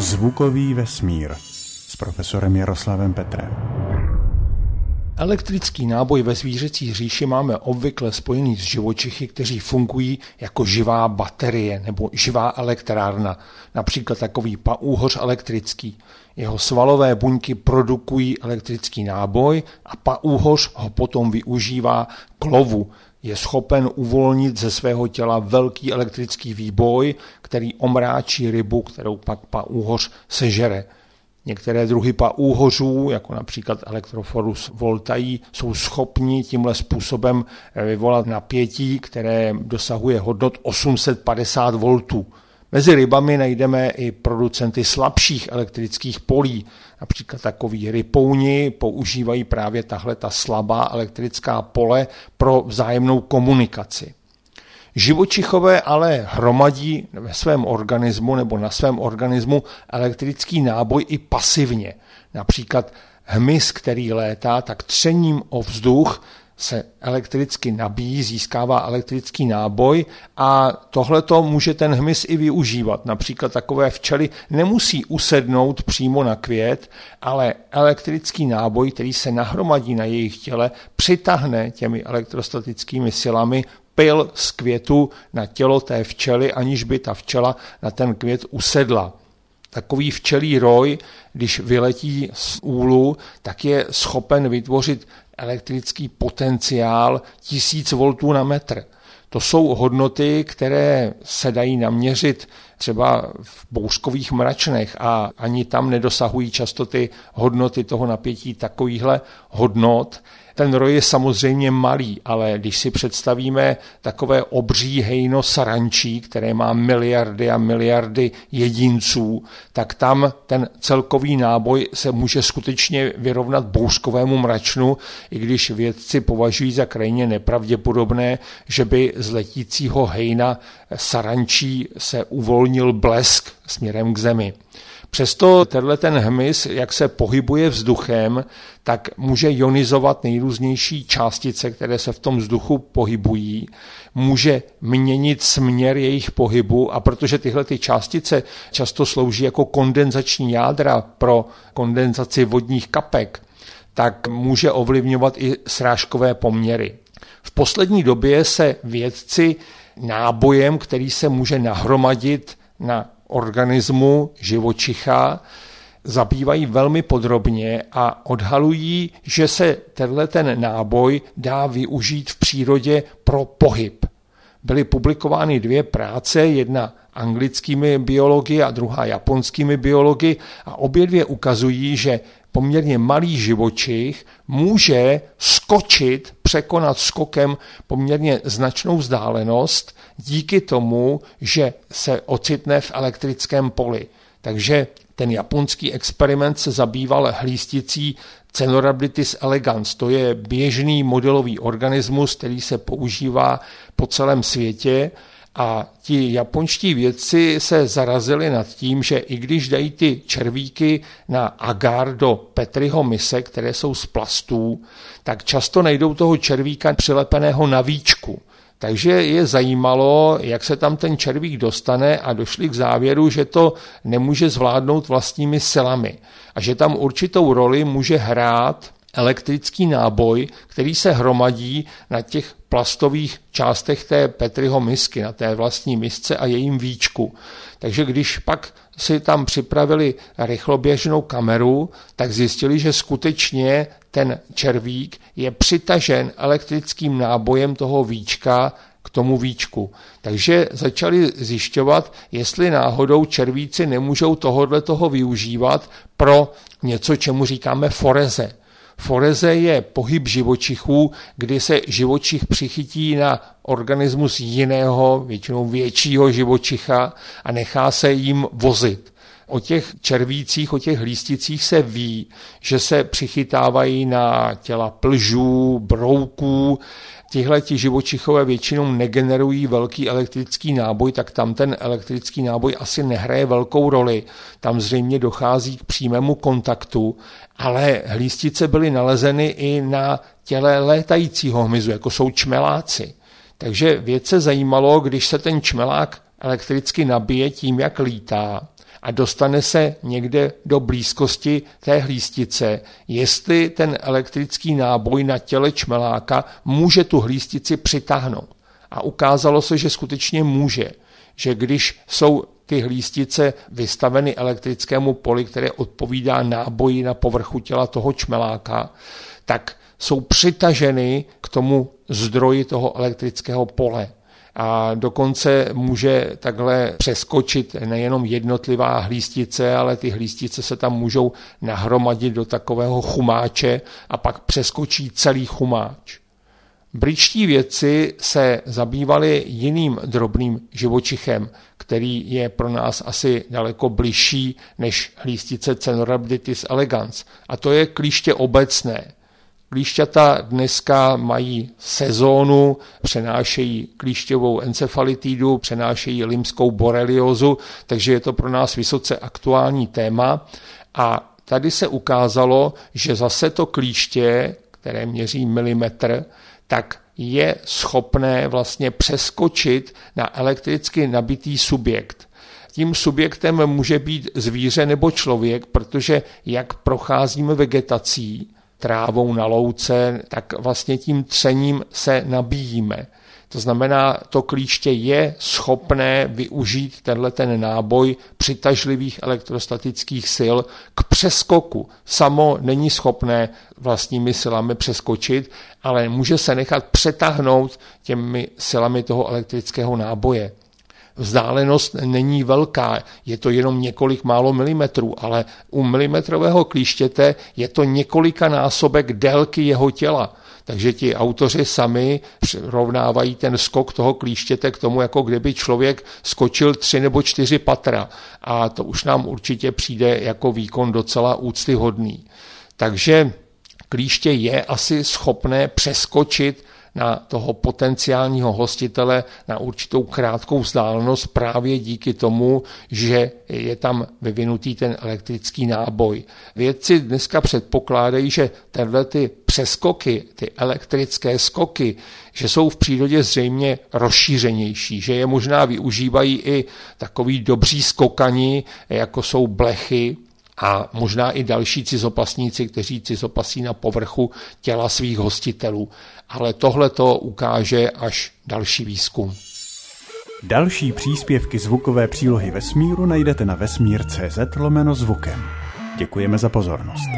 Zvukový vesmír s profesorem Jaroslavem Petrem. Elektrický náboj ve zvířecí říši máme obvykle spojený s živočichy, kteří fungují jako živá baterie nebo živá elektrárna, například takový paúhoř elektrický. Jeho svalové buňky produkují elektrický náboj a paúhoř ho potom využívá k lovu. Je schopen uvolnit ze svého těla velký elektrický výboj, který omráčí rybu, kterou pak paúhoř sežere. Některé druhy paúhořů, jako například Electrophorus voltai, jsou schopni tímhle způsobem vyvolat napětí, které dosahuje hodnot 850 voltů. Mezi rybami najdeme i producenty slabších elektrických polí. Například takový rypouni používají právě tahle ta slabá elektrická pole pro vzájemnou komunikaci. Živočichové ale hromadí ve svém organismu nebo na svém organismu elektrický náboj i pasivně. Například hmyz, který létá, tak třením o vzduch se elektricky nabíjí, získává elektrický náboj a tohle to může ten hmyz i využívat. Například takové včely nemusí usednout přímo na květ, ale elektrický náboj, který se nahromadí na jejich těle, přitáhne těmi elektrostatickými silami pil z květu na tělo té včely, aniž by ta včela na ten květ usedla. Takový včelí roj, když vyletí z úlu, tak je schopen vytvořit elektrický potenciál 1000 V na metr. To jsou hodnoty, které se dají naměřit třeba v bouřkových mračnech a ani tam nedosahují často ty hodnoty toho napětí takovýchhle hodnot. Ten roj je samozřejmě malý, ale když si představíme takové obří hejno sarančí, které má miliardy a miliardy jedinců, tak tam ten celkový náboj se může skutečně vyrovnat bouřkovému mračnu, i když vědci považují za krajně nepravděpodobné, že by z letícího hejna sarančí se uvolnil blesk směrem k zemi. Přesto tenhle ten hmyz, jak se pohybuje vzduchem, tak může ionizovat nejrůznější částice, které se v tom vzduchu pohybují, může měnit směr jejich pohybu a protože tyhle ty částice často slouží jako kondenzační jádra pro kondenzaci vodních kapek, tak může ovlivňovat i srážkové poměry. V poslední době se vědci nábojem, který se může nahromadit na organismu živočicha zabývají velmi podrobně a odhalují, že se tenhle ten náboj dá využít v přírodě pro pohyb. Byly publikovány dvě práce, jedna anglickými biology a druhá japonskými biology a obě dvě ukazují, že poměrně malý živočich může skočit, překonat skokem poměrně značnou vzdálenost díky tomu, že se ocitne v elektrickém poli. Takže ten japonský experiment se zabýval hlísticí Cenorhabditis elegans. To je běžný modelový organismus, který se používá po celém světě a ti japonští vědci se zarazili nad tím, že i když dají ty červíky na agar do Petriho mise, které jsou z plastů, tak často najdou toho červíka přilepeného na víčku. Takže je zajímalo, jak se tam ten červík dostane a došli k závěru, že to nemůže zvládnout vlastními silami a že tam určitou roli může hrát elektrický náboj, který se hromadí na těch plastových částech té Petriho misky, na té vlastní misce a jejím víčku. Takže když pak si tam připravili rychloběžnou kameru, tak zjistili, že skutečně ten červík je přitažen elektrickým nábojem toho víčka k tomu víčku. Takže začali zjišťovat, jestli náhodou červíci nemůžou tohohle toho využívat pro něco, čemu říkáme foreze. Foreze je pohyb živočichů, kdy se živočich přichytí na organismus jiného, většinou většího živočicha a nechá se jim vozit. O těch červících, o těch lísticích se ví, že se přichytávají na těla plžů, brouků, tihle ti živočichové většinou negenerují velký elektrický náboj, tak tam ten elektrický náboj asi nehraje velkou roli. Tam zřejmě dochází k přímému kontaktu, ale hlístice byly nalezeny i na těle létajícího hmyzu, jako jsou čmeláci. Takže věc se zajímalo, když se ten čmelák elektricky nabije tím, jak lítá, a dostane se někde do blízkosti té hlístice, jestli ten elektrický náboj na těle čmeláka může tu hlístici přitáhnout. A ukázalo se, že skutečně může, že když jsou ty hlístice vystaveny elektrickému poli, které odpovídá náboji na povrchu těla toho čmeláka, tak jsou přitaženy k tomu zdroji toho elektrického pole a dokonce může takhle přeskočit nejenom jednotlivá hlístice, ale ty hlístice se tam můžou nahromadit do takového chumáče a pak přeskočí celý chumáč. Britští vědci se zabývali jiným drobným živočichem, který je pro nás asi daleko bližší než hlístice Cenorhabditis elegans, a to je klíště obecné. Klíšťata dneska mají sezónu, přenášejí klíšťovou encefalitidu, přenášejí limskou boreliozu, takže je to pro nás vysoce aktuální téma. A tady se ukázalo, že zase to klíště, které měří milimetr, tak je schopné vlastně přeskočit na elektricky nabitý subjekt. Tím subjektem může být zvíře nebo člověk, protože jak procházíme vegetací, trávou na louce, tak vlastně tím třením se nabíjíme. To znamená, to klíště je schopné využít tenhle ten náboj přitažlivých elektrostatických sil k přeskoku. Samo není schopné vlastními silami přeskočit, ale může se nechat přetáhnout těmi silami toho elektrického náboje vzdálenost není velká, je to jenom několik málo milimetrů, ale u milimetrového klíštěte je to několika násobek délky jeho těla. Takže ti autoři sami rovnávají ten skok toho klíštěte k tomu, jako kdyby člověk skočil tři nebo čtyři patra. A to už nám určitě přijde jako výkon docela úctyhodný. Takže klíště je asi schopné přeskočit na toho potenciálního hostitele na určitou krátkou vzdálenost právě díky tomu, že je tam vyvinutý ten elektrický náboj. Vědci dneska předpokládají, že tenhle ty přeskoky, ty elektrické skoky, že jsou v přírodě zřejmě rozšířenější, že je možná využívají i takový dobří skokani, jako jsou blechy, a možná i další cizopasníci, kteří cizopasí na povrchu těla svých hostitelů. Ale tohle to ukáže až další výzkum. Další příspěvky zvukové přílohy vesmíru najdete na vesmír.cz lomeno zvukem. Děkujeme za pozornost.